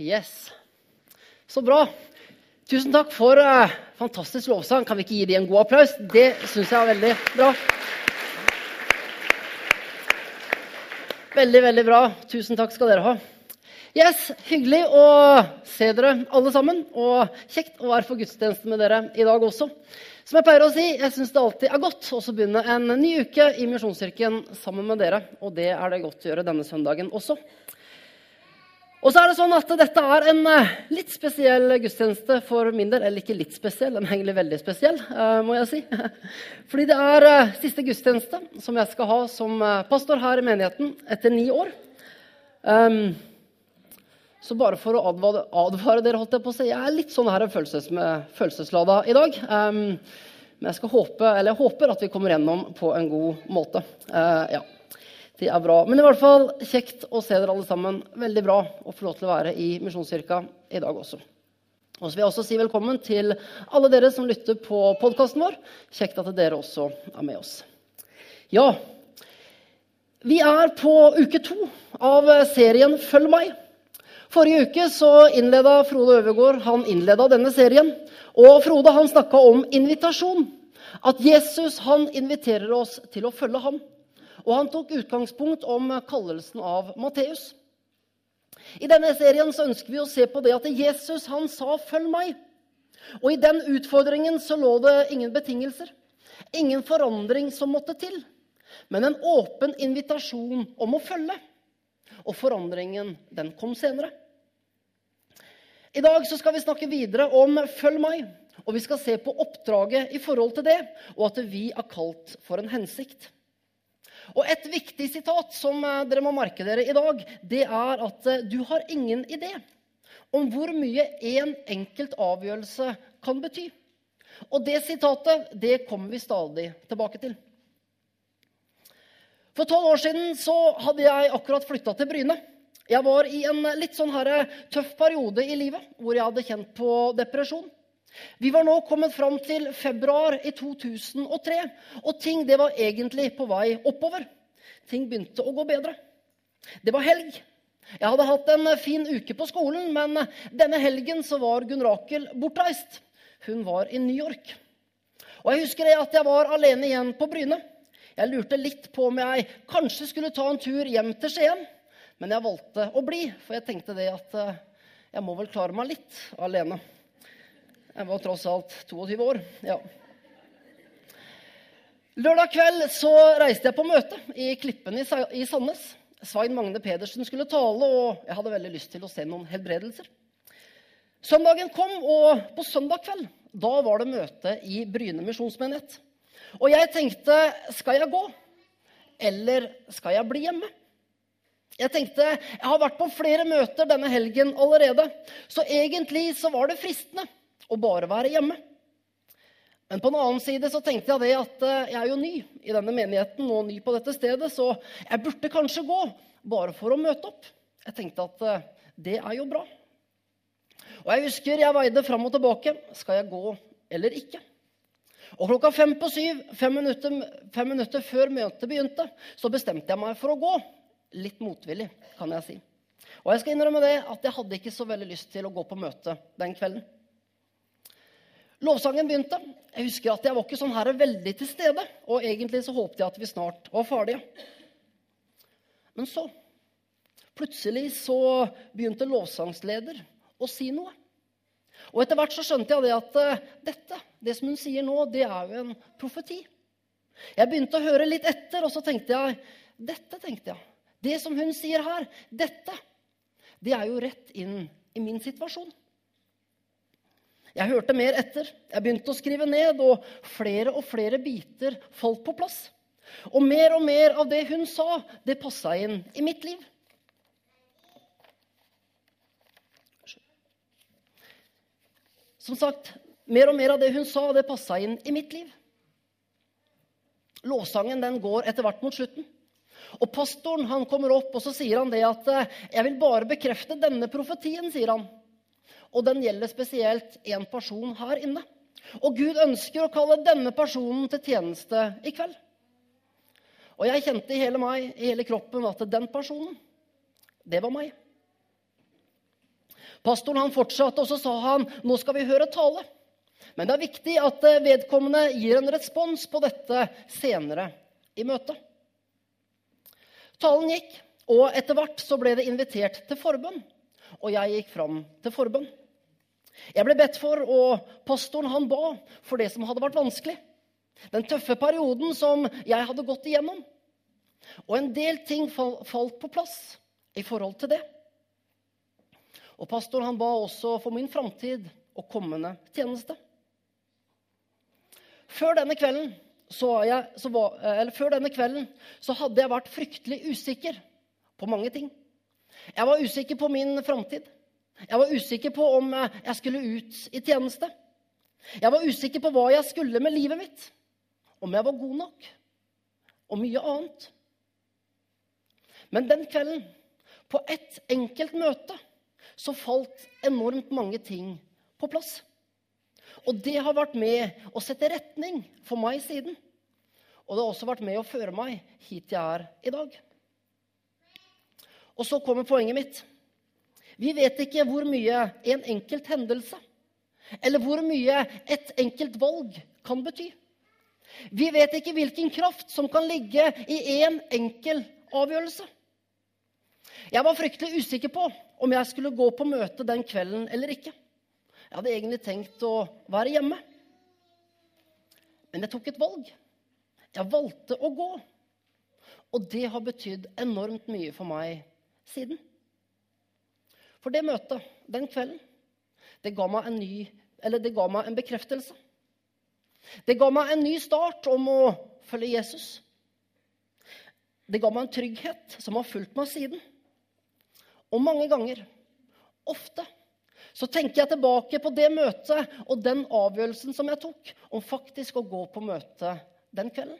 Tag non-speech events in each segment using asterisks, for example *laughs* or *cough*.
Yes. Så bra. Tusen takk for uh, fantastisk lovsang. Kan vi ikke gi dem en god applaus? Det syns jeg er veldig bra. Veldig, veldig bra. Tusen takk skal dere ha. Yes, Hyggelig å se dere alle sammen. Og kjekt å være på gudstjeneste med dere i dag også. Som jeg pleier å si, jeg syns det alltid er godt å begynne en ny uke i Misjonskirken sammen med dere. Og det er det godt å gjøre denne søndagen også. Og så er det sånn at Dette er en eh, litt spesiell gudstjeneste for min del. Eller ikke litt spesiell, den er egentlig veldig spesiell, eh, må jeg si. *laughs* Fordi det er eh, siste gudstjeneste som jeg skal ha som pastor her i menigheten etter ni år. Um, så bare for å advare, advare, dere, holdt jeg på å si, jeg er litt sånn her følelses følelseslada i dag. Um, men jeg, håpe, jeg, håper at vi kommer gjennom på en god måte. Ja. Det er bra. Men i hvert fall kjekt å se dere alle sammen. Veldig bra å få lov til å være i Misjonskirka i dag også. Og så vil jeg også si velkommen til alle dere som lytter på podkasten vår. Kjekt at dere også er med oss. Ja, vi er på uke to av serien Følg meg. Forrige uke så innleda Frode Øvergård han innleda denne serien. Og Frode han snakka om invitasjon. At Jesus han inviterer oss til å følge ham. Og han tok utgangspunkt om kallelsen av Matteus. I denne serien så ønsker vi å se på det at Jesus han sa 'følg meg'. Og I den utfordringen så lå det ingen betingelser, ingen forandring som måtte til, men en åpen invitasjon om å følge. Og forandringen, den kom senere. I dag så skal vi snakke videre om 'følg meg', og vi skal se på oppdraget i forhold til det, og at vi er kalt for en hensikt. Og Et viktig sitat som eh, dere må merke dere i dag, det er at eh, du har ingen idé om hvor mye en enkelt avgjørelse kan bety. Og det sitatet det kommer vi stadig tilbake til. For tolv år siden så hadde jeg akkurat flytta til Bryne. Jeg var i en litt sånn her tøff periode i livet hvor jeg hadde kjent på depresjon. Vi var nå kommet fram til februar i 2003, og ting det var egentlig på vei oppover. Ting begynte å gå bedre. Det var helg. Jeg hadde hatt en fin uke på skolen, men denne helgen så var Gunn Rakel bortreist. Hun var i New York. Og Jeg husker at jeg var alene igjen på Bryne. Jeg lurte litt på om jeg kanskje skulle ta en tur hjem til Skien. Men jeg valgte å bli, for jeg tenkte det at eh, jeg må vel klare meg litt alene. Jeg var tross alt 22 år. ja. Lørdag kveld så reiste jeg på møte i Klippen i Sandnes. Svein Magne Pedersen skulle tale, og jeg hadde veldig lyst til å se noen helbredelser. Søndagen kom, og på søndag kveld da var det møte i Bryne misjonsmenighet. Og jeg tenkte skal jeg gå, eller skal jeg bli hjemme? Jeg tenkte, jeg har vært på flere møter denne helgen allerede, så egentlig så var det fristende å bare være hjemme. Men på en annen side så tenkte jeg det at eh, jeg er jo ny i denne menigheten og ny på dette stedet, så jeg burde kanskje gå bare for å møte opp. Jeg tenkte at eh, det er jo bra. Og jeg husker jeg veide fram og tilbake. Skal jeg gå eller ikke? Og klokka fem på syv, fem minutter, fem minutter før møtet begynte, så bestemte jeg meg for å gå. Litt motvillig, kan jeg si. Og jeg skal innrømme det at jeg hadde ikke så veldig lyst til å gå på møte den kvelden. Lovsangen begynte. Jeg husker at jeg var ikke sånn her veldig til stede. Og egentlig så håpte jeg at vi snart var ferdige. Men så Plutselig så begynte lovsangsleder å si noe. Og etter hvert så skjønte jeg det at uh, dette, det som hun sier nå, det er jo en profeti. Jeg begynte å høre litt etter, og så tenkte jeg dette tenkte jeg. Det som hun sier her, dette, det er jo rett inn i min situasjon. Jeg hørte mer etter. Jeg begynte å skrive ned, og flere og flere biter falt på plass. Og mer og mer av det hun sa, det passa inn i mitt liv. Som sagt, mer og mer av det hun sa, det passa inn i mitt liv. Lovsangen den går etter hvert mot slutten. Og Pastoren han kommer opp og så sier han det at eh, 'jeg vil bare bekrefte denne profetien'. sier han. Og den gjelder spesielt én person her inne. Og Gud ønsker å kalle denne personen til tjeneste i kveld. Og jeg kjente i hele meg, i hele kroppen, at den personen, det var meg. Pastoren han fortsatte, og så sa han nå skal vi høre tale. Men det er viktig at eh, vedkommende gir en respons på dette senere i møtet. Talen gikk, og etter hvert så ble det invitert til forbønn. Og jeg gikk fram til forbønn. Jeg ble bedt for, og pastoren han ba for det som hadde vært vanskelig. Den tøffe perioden som jeg hadde gått igjennom. Og en del ting falt på plass i forhold til det. Og pastoren han ba også for min framtid og kommende tjeneste. Før denne kvelden så, jeg, så var, denne kvelden så hadde jeg vært fryktelig usikker på mange ting. Jeg var usikker på min framtid. Jeg var usikker på om jeg skulle ut i tjeneste. Jeg var usikker på hva jeg skulle med livet mitt. Om jeg var god nok. Og mye annet. Men den kvelden, på ett enkelt møte, så falt enormt mange ting på plass. Og det har vært med å sette retning for meg siden. Og det har også vært med å føre meg hit jeg er i dag. Og så kommer poenget mitt. Vi vet ikke hvor mye en enkelt hendelse eller hvor mye et enkelt valg kan bety. Vi vet ikke hvilken kraft som kan ligge i én en enkel avgjørelse. Jeg var fryktelig usikker på om jeg skulle gå på møte den kvelden eller ikke. Jeg hadde egentlig tenkt å være hjemme. Men jeg tok et valg. Jeg valgte å gå. Og det har betydd enormt mye for meg siden. For det møtet den kvelden, det ga meg en, ny, det ga meg en bekreftelse. Det ga meg en ny start om å følge Jesus. Det ga meg en trygghet som har fulgt meg siden. Og mange ganger, ofte, så tenker jeg tilbake på det møtet og den avgjørelsen som jeg tok om faktisk å gå på møte den kvelden.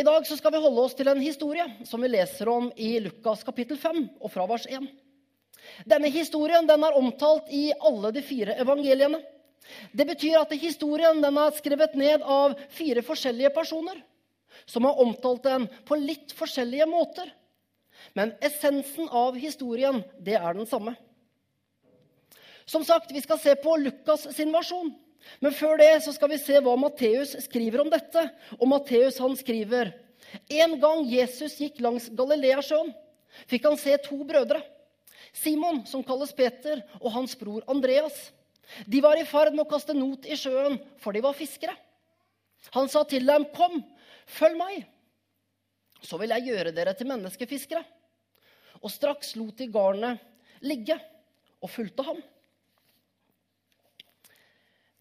I dag skal vi holde oss til en historie som vi leser om i Lukas kapittel 5 og fra vers 1. Denne historien den er omtalt i alle de fire evangeliene. Det betyr at historien den er skrevet ned av fire forskjellige personer som har omtalt den på litt forskjellige måter. Men essensen av historien, det er den samme. Som sagt, vi skal se på Lukas sin versjon. Men før det så skal vi se hva Matteus skriver om dette. Og Matteus han skriver en gang Jesus gikk langs Galileasjøen, fikk han se to brødre. Simon, som kalles Peter, og hans bror Andreas. De var i ferd med å kaste not i sjøen, for de var fiskere. Han sa til dem, 'Kom, følg meg, så vil jeg gjøre dere til menneskefiskere.' Og straks lot de garnet ligge og fulgte ham.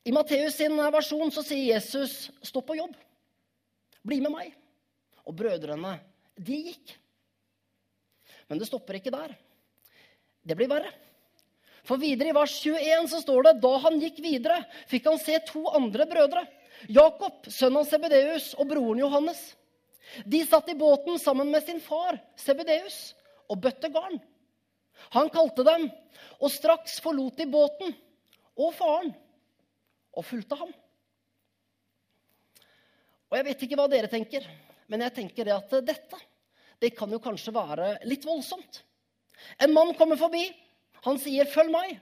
I Matteus sin versjon så sier Jesus, 'Stå på jobb. Bli med meg.' Og brødrene, de gikk. Men det stopper ikke der. Det blir verre. For videre i vers 21 så står det da han gikk videre, fikk han se to andre brødre. Jakob, sønnen av Sebedeus, og broren Johannes. De satt i båten sammen med sin far Sebedeus og bøtte garn. Han kalte dem, og straks forlot de båten og faren og fulgte ham. Og Jeg vet ikke hva dere tenker, men jeg tenker at dette det kan jo kanskje være litt voldsomt. En mann kommer forbi, han sier 'følg meg',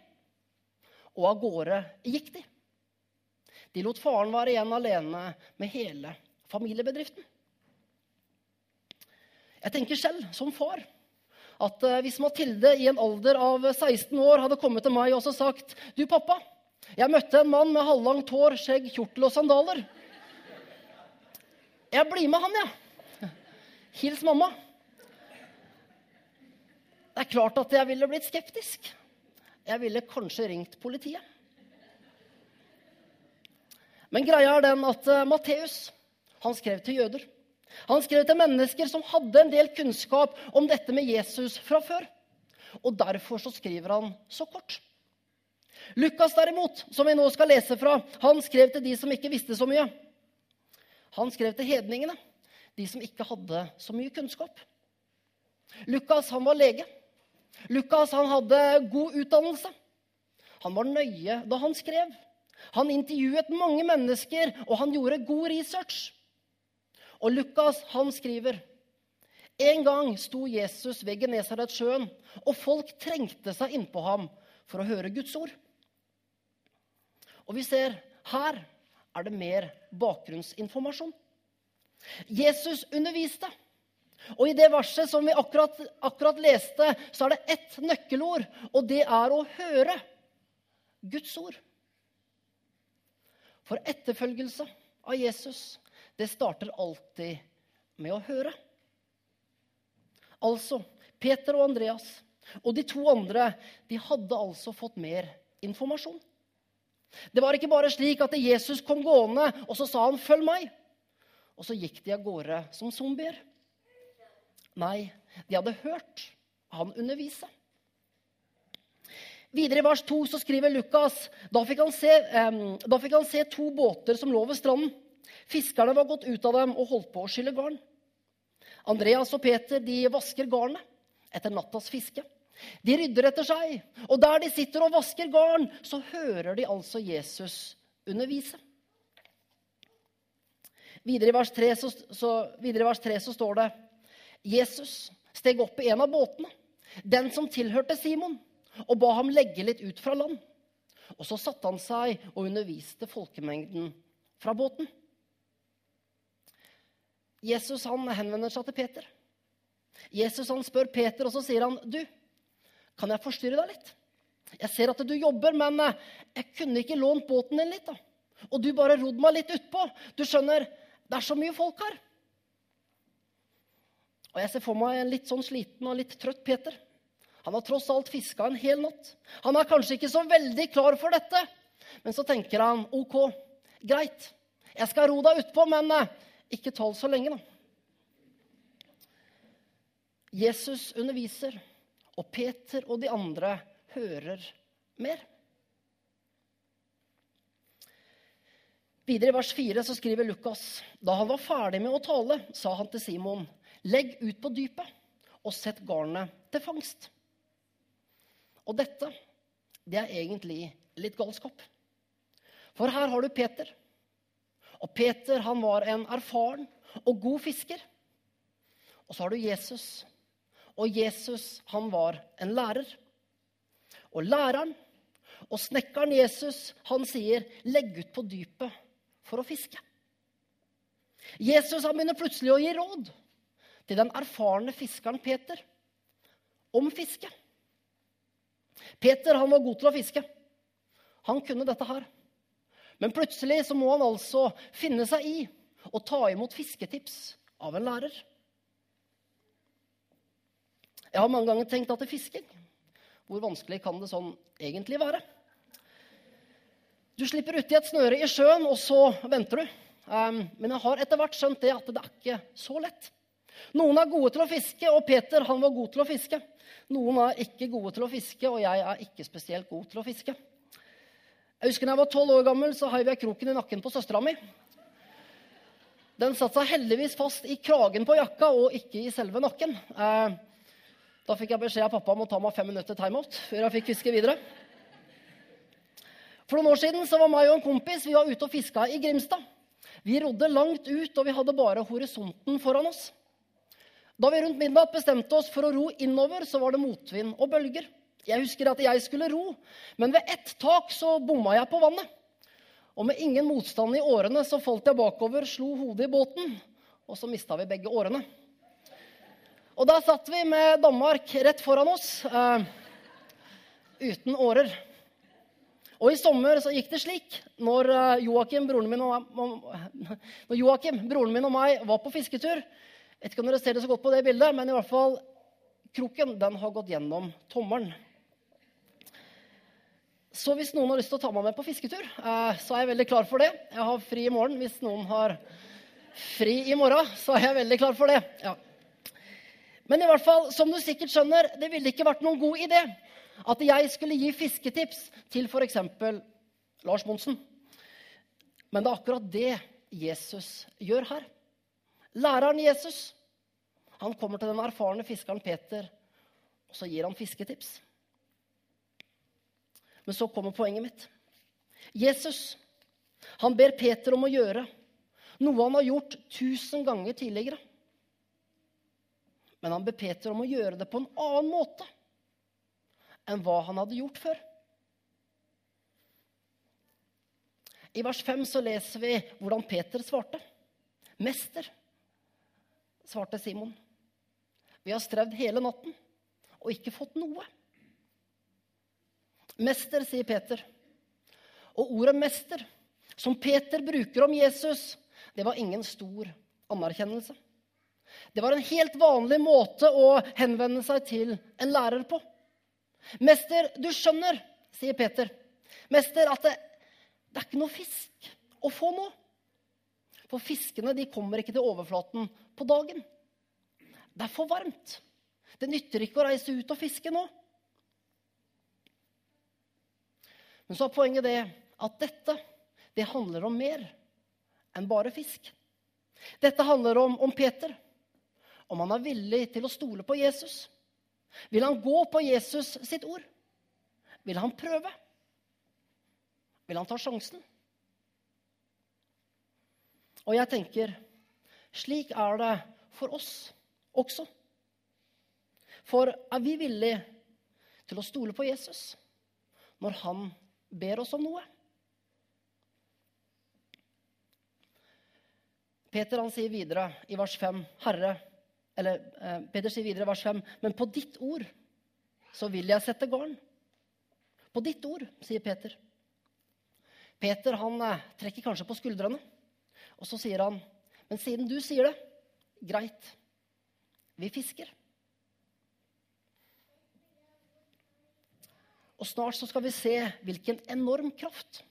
og av gårde gikk de. De lot faren være igjen alene med hele familiebedriften. Jeg tenker selv, som far, at eh, hvis Mathilde i en alder av 16 år hadde kommet til meg og sagt 'Du, pappa, jeg møtte en mann med halvlangt hår, skjegg, kjortel og sandaler.' 'Jeg blir med han, jeg. Ja. Hils mamma.' Det er klart at jeg ville blitt skeptisk. Jeg ville kanskje ringt politiet. Men greia er den at Matteus Matteus skrev til jøder. Han skrev til mennesker som hadde en del kunnskap om dette med Jesus fra før. Og derfor så skriver han så kort. Lukas derimot, som vi nå skal lese fra, han skrev til de som ikke visste så mye. Han skrev til hedningene, de som ikke hadde så mye kunnskap. Lukas han var lege. Lukas han hadde god utdannelse. Han var nøye da han skrev. Han intervjuet mange mennesker, og han gjorde god research. Og Lukas han skriver En gang sto Jesus ved Genesaretsjøen, og folk trengte seg innpå ham for å høre Guds ord. Og vi ser her er det mer bakgrunnsinformasjon. Jesus underviste. Og i det verset som vi akkurat, akkurat leste, så er det ett nøkkelord, og det er å høre Guds ord. For etterfølgelse av Jesus, det starter alltid med å høre. Altså, Peter og Andreas og de to andre de hadde altså fått mer informasjon. Det var ikke bare slik at Jesus kom gående, og så sa han 'følg meg'. Og så gikk de av gårde som zombier. Nei, de hadde hørt han undervise. Videre i vers 2 så skriver Lukas da fikk, se, eh, da fikk han se to båter som lå ved stranden. Fiskerne var gått ut av dem og holdt på å skylle garn. Andreas og Peter de vasker garnet etter nattas fiske. De rydder etter seg, og der de sitter og vasker garn, så hører de altså Jesus undervise. Videre i vers 3 så, så, vers 3 så står det Jesus steg opp i en av båtene, den som tilhørte Simon, og ba ham legge litt ut fra land. Og så satte han seg og underviste folkemengden fra båten. Jesus han henvender seg til Peter. Jesus han spør Peter, og så sier han, 'Du, kan jeg forstyrre deg litt?' 'Jeg ser at du jobber, men eh, jeg kunne ikke lånt båten din litt.' da. 'Og du bare rodd meg litt utpå.' 'Du skjønner, det er så mye folk her.' Og jeg ser for meg en litt sånn sliten og litt trøtt Peter. Han har tross alt fiska en hel natt. Han er kanskje ikke så veldig klar for dette. Men så tenker han OK, greit, jeg skal ro deg utpå, men eh, ikke tal så lenge, da. Jesus underviser, og Peter og de andre hører mer. Videre i vers 4 så skriver Lukas.: Da han var ferdig med å tale, sa han til Simon.: Legg ut på dypet og sett garnet til fangst. Og dette, det er egentlig litt galskap. For her har du Peter og Peter han var en erfaren og god fisker. Og så har du Jesus. Og Jesus han var en lærer. Og læreren og snekkeren Jesus han sier, 'Legg ut på dypet for å fiske'. Jesus han begynner plutselig å gi råd til den erfarne fiskeren Peter om fiske. Peter han var god til å fiske. Han kunne dette her. Men plutselig så må han altså finne seg i å ta imot fisketips av en lærer. Jeg har mange ganger tenkt at det fisker. Hvor vanskelig kan det sånn egentlig være? Du slipper uti et snøre i sjøen, og så venter du. Um, men jeg har etter hvert skjønt det at det er ikke så lett. Noen er gode til å fiske, og Peter han var god til å fiske. Noen er ikke gode til å fiske, og jeg er ikke spesielt god til å fiske. Jeg husker da jeg var tolv år gammel, så heiv jeg kroken i nakken på søstera mi. Den satte seg heldigvis fast i kragen på jakka og ikke i selve nakken. Eh, da fikk jeg beskjed av pappa om å ta meg fem minutter timeout før jeg fikk fiske videre. For noen år siden så var meg og en kompis vi var ute og fiska i Grimstad. Vi rodde langt ut, og vi hadde bare horisonten foran oss. Da vi rundt midnatt bestemte oss for å ro innover, så var det motvind og bølger. Jeg husker at jeg skulle ro, men ved ett tak så bomma jeg på vannet. Og med ingen motstand i årene så falt jeg bakover, slo hodet i båten, og så mista vi begge årene. Og da satt vi med Danmark rett foran oss, uh, uten årer. Og i sommer så gikk det slik. Når uh, Joakim, broren min og, når Joachim, broren min og meg var på fisketur Jeg vet ikke om dere ser det så godt på det bildet, men i hvert fall kroken den har gått gjennom tommelen. Så hvis noen har lyst til å ta meg med på fisketur, eh, så er jeg veldig klar for det. Jeg har fri i morgen. Hvis noen har fri i morgen, så er jeg veldig klar for det. Ja. Men i hvert fall, som du sikkert skjønner, det ville ikke vært noen god idé at jeg skulle gi fisketips til f.eks. Lars Monsen. Men det er akkurat det Jesus gjør her. Læreren Jesus han kommer til den erfarne fiskeren Peter, og så gir han fisketips. Men så kommer poenget mitt. Jesus han ber Peter om å gjøre noe han har gjort tusen ganger tidligere. Men han bepeter om å gjøre det på en annen måte enn hva han hadde gjort før. I vers 5 så leser vi hvordan Peter svarte. Mester, svarte Simon. Vi har strevd hele natten og ikke fått noe. Mester, sier Peter. Og ordet 'mester', som Peter bruker om Jesus, det var ingen stor anerkjennelse. Det var en helt vanlig måte å henvende seg til en lærer på. 'Mester, du skjønner', sier Peter. 'Mester, at det, det er ikke noe fisk å få nå.' For fiskene de kommer ikke til overflaten på dagen. Det er for varmt. Det nytter ikke å reise ut og fiske nå. Men så er poenget det at dette det handler om mer enn bare fisk. Dette handler om, om Peter. Om han er villig til å stole på Jesus. Vil han gå på Jesus sitt ord? Vil han prøve? Vil han ta sjansen? Og jeg tenker slik er det for oss også. For er vi villige til å stole på Jesus når han ber oss om noe? Peter han sier videre i vers 5, Herre, eller eh, Peter sier videre vers 5, men på ditt ord så vil jeg sette garn. På ditt ord, sier Peter. Peter han eh, trekker kanskje på skuldrene, og så sier han, men siden du sier det, greit, vi fisker. Og snart så skal vi se hvilken enorm kraft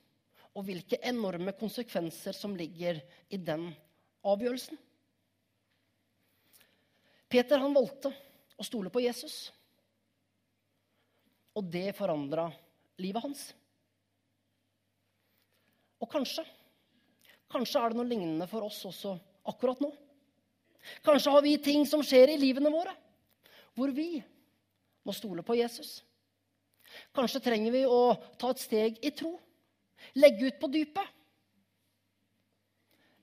og hvilke enorme konsekvenser som ligger i den avgjørelsen. Peter han valgte å stole på Jesus, og det forandra livet hans. Og kanskje kanskje er det noe lignende for oss også akkurat nå. Kanskje har vi ting som skjer i livene våre, hvor vi må stole på Jesus. Kanskje trenger vi å ta et steg i tro. Legge ut på dypet.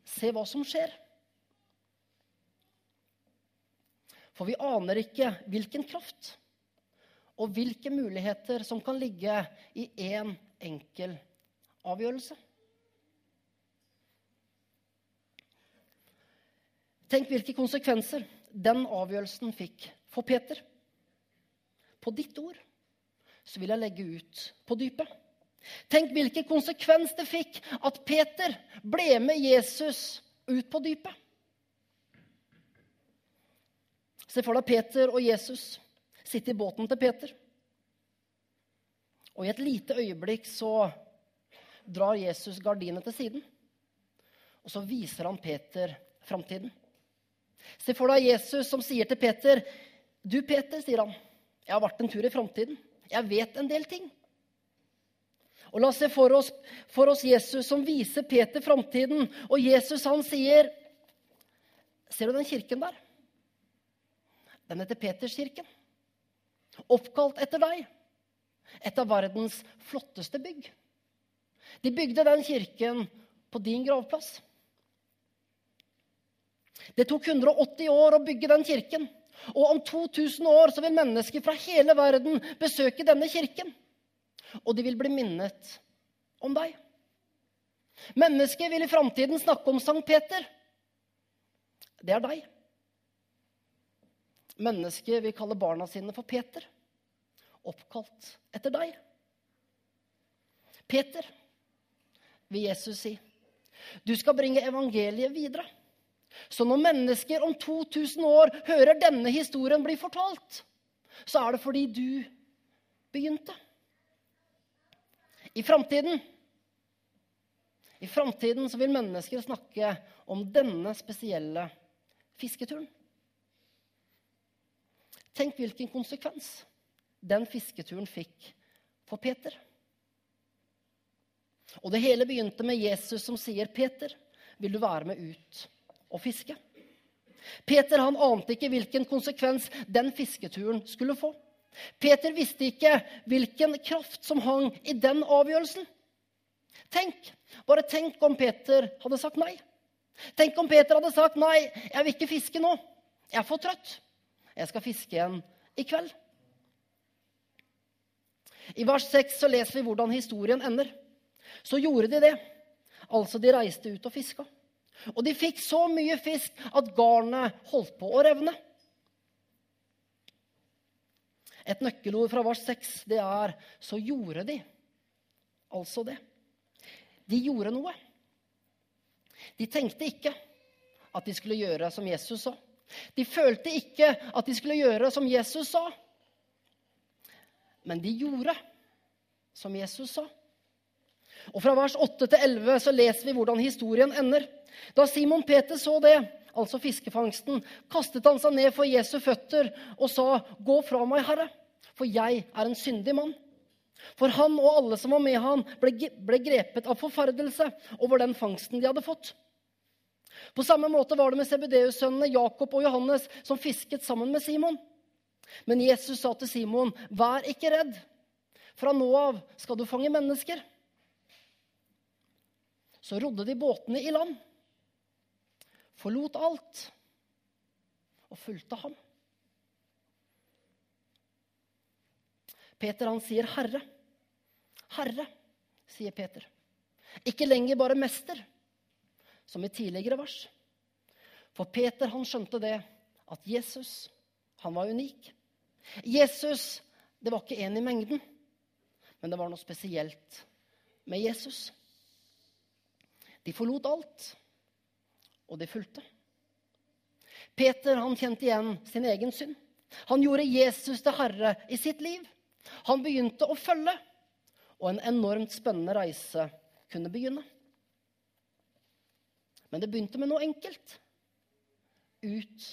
Se hva som skjer. For vi aner ikke hvilken kraft og hvilke muligheter som kan ligge i én en enkel avgjørelse. Tenk hvilke konsekvenser den avgjørelsen fikk for Peter. På ditt ord så vil jeg legge ut på dypet. Tenk hvilken konsekvens det fikk at Peter ble med Jesus ut på dypet. Se for deg Peter og Jesus sitte i båten til Peter. Og i et lite øyeblikk så drar Jesus gardinet til siden. Og så viser han Peter framtiden. Se for deg Jesus som sier til Peter, 'Du, Peter', sier han, 'jeg har vært en tur i framtiden. Jeg vet en del ting.' Og La oss se for oss, for oss Jesus som viser Peter framtiden. Og Jesus han sier, 'Ser du den kirken der?' Den heter Peterskirken. Oppkalt etter deg. Et av verdens flotteste bygg. De bygde den kirken på din gravplass. Det tok 180 år å bygge den kirken. Og om 2000 år så vil mennesker fra hele verden besøke denne kirken. Og de vil bli minnet om deg. Mennesker vil i framtiden snakke om Sankt Peter. Det er deg. Mennesker vil kalle barna sine for Peter, oppkalt etter deg. Peter, vil Jesus si, du skal bringe evangeliet videre. Så når mennesker om 2000 år hører denne historien bli fortalt, så er det fordi du begynte. I framtiden i framtiden vil mennesker snakke om denne spesielle fisketuren. Tenk hvilken konsekvens den fisketuren fikk for Peter. Og det hele begynte med Jesus som sier, 'Peter, vil du være med ut og fiske?' Peter han ante ikke hvilken konsekvens den fisketuren skulle få. Peter visste ikke hvilken kraft som hang i den avgjørelsen. Tenk, Bare tenk om Peter hadde sagt nei. Tenk om Peter hadde sagt nei, jeg vil ikke fiske nå. Jeg er for trøtt. Jeg skal fiske igjen i kveld. I vers 6 så leser vi hvordan historien ender. Så gjorde de det. Altså, de reiste ut og fiska. Og de fikk så mye fisk at garnet holdt på å revne. Et nøkkelord fra vers 6 det er 'så gjorde de'. Altså det. De gjorde noe. De tenkte ikke at de skulle gjøre som Jesus sa. De følte ikke at de skulle gjøre som Jesus sa. Men de gjorde som Jesus sa. Og Fra vers 8 til 11 så leser vi hvordan historien ender. Da Simon Peter så det, altså fiskefangsten, kastet han seg ned for Jesu føtter og sa, 'Gå fra meg, Herre, for jeg er en syndig mann.' For han og alle som var med han, ble, ble grepet av forferdelse over den fangsten de hadde fått. På samme måte var det med Sebedeus-sønnene Jakob og Johannes, som fisket sammen med Simon. Men Jesus sa til Simon, 'Vær ikke redd. Fra nå av skal du fange mennesker.' Så rodde de båtene i land, forlot alt og fulgte ham. Peter han sier 'Herre'. Herre, sier Peter. Ikke lenger bare mester, som i tidligere vers. For Peter han skjønte det at Jesus han var unik. Jesus det var ikke en i mengden, men det var noe spesielt med Jesus. De forlot alt, og de fulgte. Peter han kjente igjen sin egen synd. Han gjorde Jesus til herre i sitt liv. Han begynte å følge, og en enormt spennende reise kunne begynne. Men det begynte med noe enkelt. Ut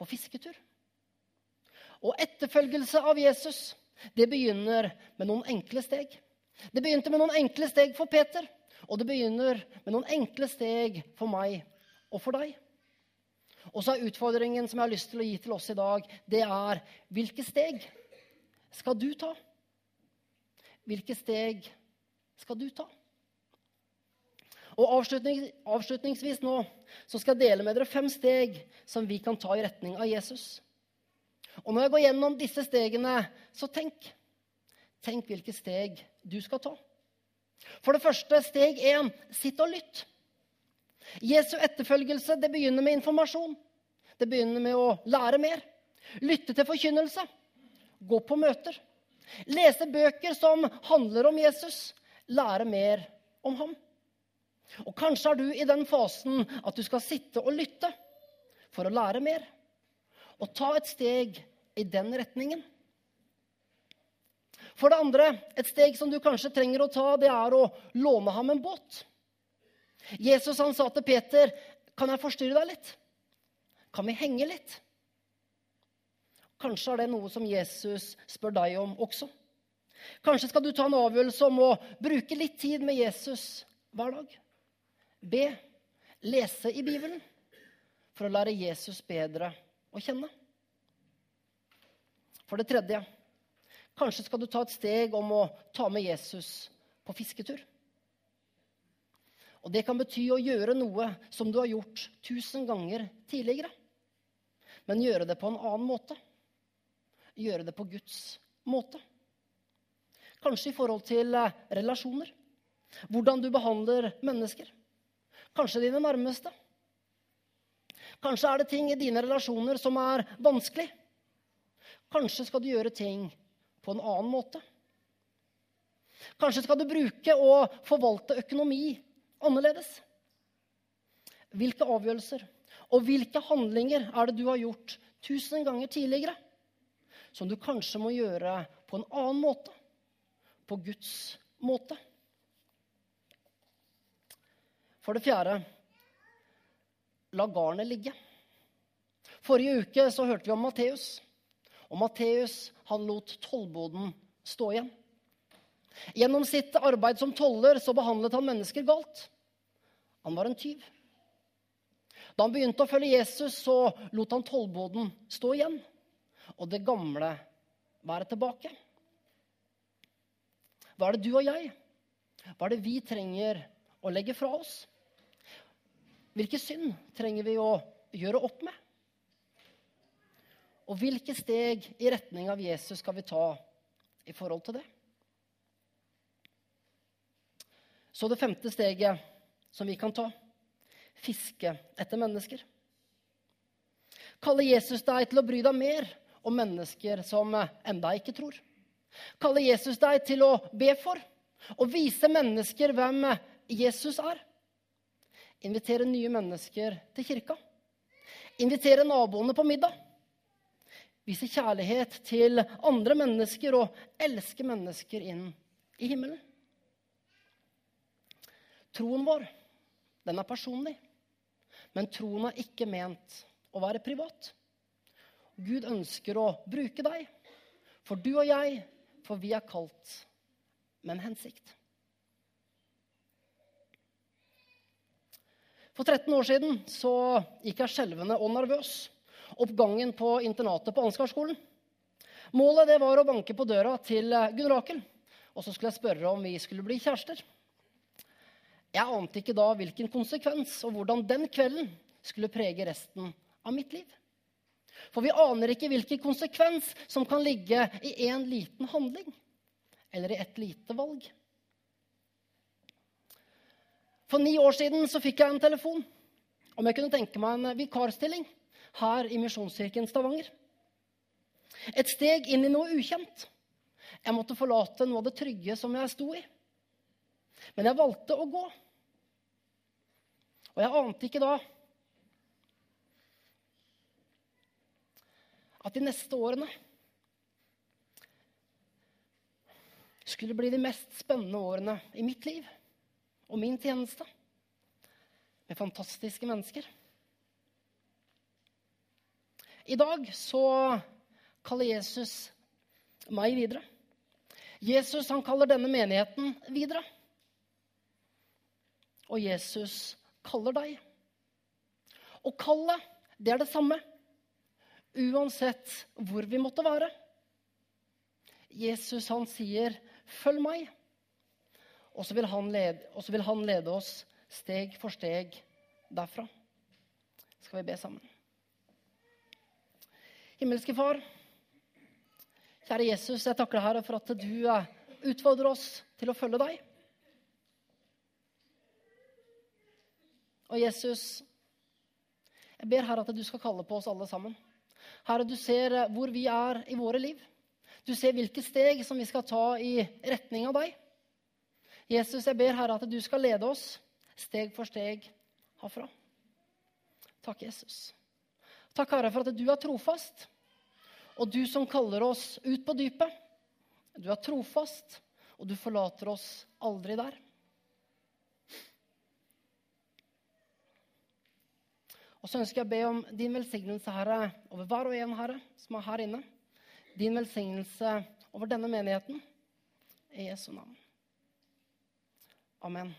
på fisketur. Og etterfølgelse av Jesus det begynner med noen enkle steg. Det begynte med noen enkle steg for Peter, og det begynner med noen enkle steg for meg og for deg. Og så er utfordringen som jeg har lyst til å gi til oss i dag, det er hvilke steg skal du ta? Hvilke steg skal du ta? Og avslutning, Avslutningsvis nå så skal jeg dele med dere fem steg som vi kan ta i retning av Jesus. Og når jeg går gjennom disse stegene, så tenk. Tenk hvilke steg du skal ta. For det første, steg én sitt og lytt. Jesu etterfølgelse det begynner med informasjon. Det begynner med å lære mer. Lytte til forkynnelse. Gå på møter. Lese bøker som handler om Jesus. Lære mer om ham. Og kanskje er du i den fasen at du skal sitte og lytte for å lære mer. Og ta et steg i den retningen. For det andre, et steg som du kanskje trenger å ta, det er å låne ham en båt. Jesus han sa til Peter, 'Kan jeg forstyrre deg litt? Kan vi henge litt?' Kanskje er det noe som Jesus spør deg om også. Kanskje skal du ta en avgjørelse om å bruke litt tid med Jesus hver dag. Be, lese i Bibelen for å lære Jesus bedre å kjenne. For det tredje kanskje skal du ta et steg om å ta med Jesus på fisketur. Og Det kan bety å gjøre noe som du har gjort tusen ganger tidligere. Men gjøre det på en annen måte. Gjøre det på Guds måte. Kanskje i forhold til eh, relasjoner. Hvordan du behandler mennesker. Kanskje dine nærmeste. Kanskje er det ting i dine relasjoner som er vanskelig. Kanskje skal du gjøre ting på en annen måte. Kanskje skal du bruke og forvalte økonomi annerledes. Hvilke avgjørelser og hvilke handlinger er det du har gjort tusen ganger tidligere, som du kanskje må gjøre på en annen måte? På Guds måte? For det fjerde la garnet ligge. Forrige uke så hørte vi om Matteus. Og Matteus lot tollboden stå igjen. Gjennom sitt arbeid som toller så behandlet han mennesker galt. Han var en tyv. Da han begynte å følge Jesus, så lot han tollboden stå igjen. Og det gamle være tilbake. Hva er det du og jeg Hva er det vi trenger å legge fra oss? Hvilke synd trenger vi å gjøre opp med? Og hvilke steg i retning av Jesus skal vi ta i forhold til det? Så det femte steget som vi kan ta fiske etter mennesker. Kaller Jesus deg til å bry deg mer om mennesker som enda ikke tror? Kaller Jesus deg til å be for og vise mennesker hvem Jesus er? Invitere nye mennesker til kirka? Invitere naboene på middag? Vise kjærlighet til andre mennesker og elske mennesker inn i himmelen? Troen vår, den er personlig. Men troen er ikke ment å være privat. Gud ønsker å bruke deg, for du og jeg, for vi er kalt med en hensikt. For 13 år siden så gikk jeg skjelvende og nervøs opp gangen på internatet på Ansgarskolen. Målet det var å banke på døra til Gunn Rakel, og så skulle jeg spørre om vi skulle bli kjærester. Jeg ante ikke da hvilken konsekvens og hvordan den kvelden skulle prege resten av mitt liv. For vi aner ikke hvilken konsekvens som kan ligge i en liten handling eller i et lite valg. For ni år siden så fikk jeg en telefon om jeg kunne tenke meg en vikarstilling her i Misjonskirken Stavanger. Et steg inn i noe ukjent. Jeg måtte forlate noe av det trygge som jeg sto i. Men jeg valgte å gå. Og jeg ante ikke da at de neste årene skulle bli de mest spennende årene i mitt liv og min tjeneste. Med fantastiske mennesker. I dag så kaller Jesus meg videre. Jesus han kaller denne menigheten videre. Og Jesus kaller deg. Og kallet, det er det samme uansett hvor vi måtte være. Jesus han sier, 'Følg meg', og så vil vil han lede oss steg for steg derfra. Skal vi be sammen? Himmelske Far, kjære Jesus, jeg takker deg, Herre, for at du utfordrer oss til å følge deg. Og Jesus, jeg ber Herre at du skal kalle på oss alle sammen. Herre, du ser eh, hvor vi er i våre liv. Du ser hvilke steg som vi skal ta i retning av deg. Jesus, jeg ber Herre at du skal lede oss steg for steg herfra. Takk, Jesus. Takk, Herre, for at du er trofast. Og du som kaller oss ut på dypet. Du er trofast, og du forlater oss aldri der. Og så ønsker jeg å be om din velsignelse, Herre, over hver og en, Herre, som er her inne. Din velsignelse over denne menigheten. I Jesu navn. Amen.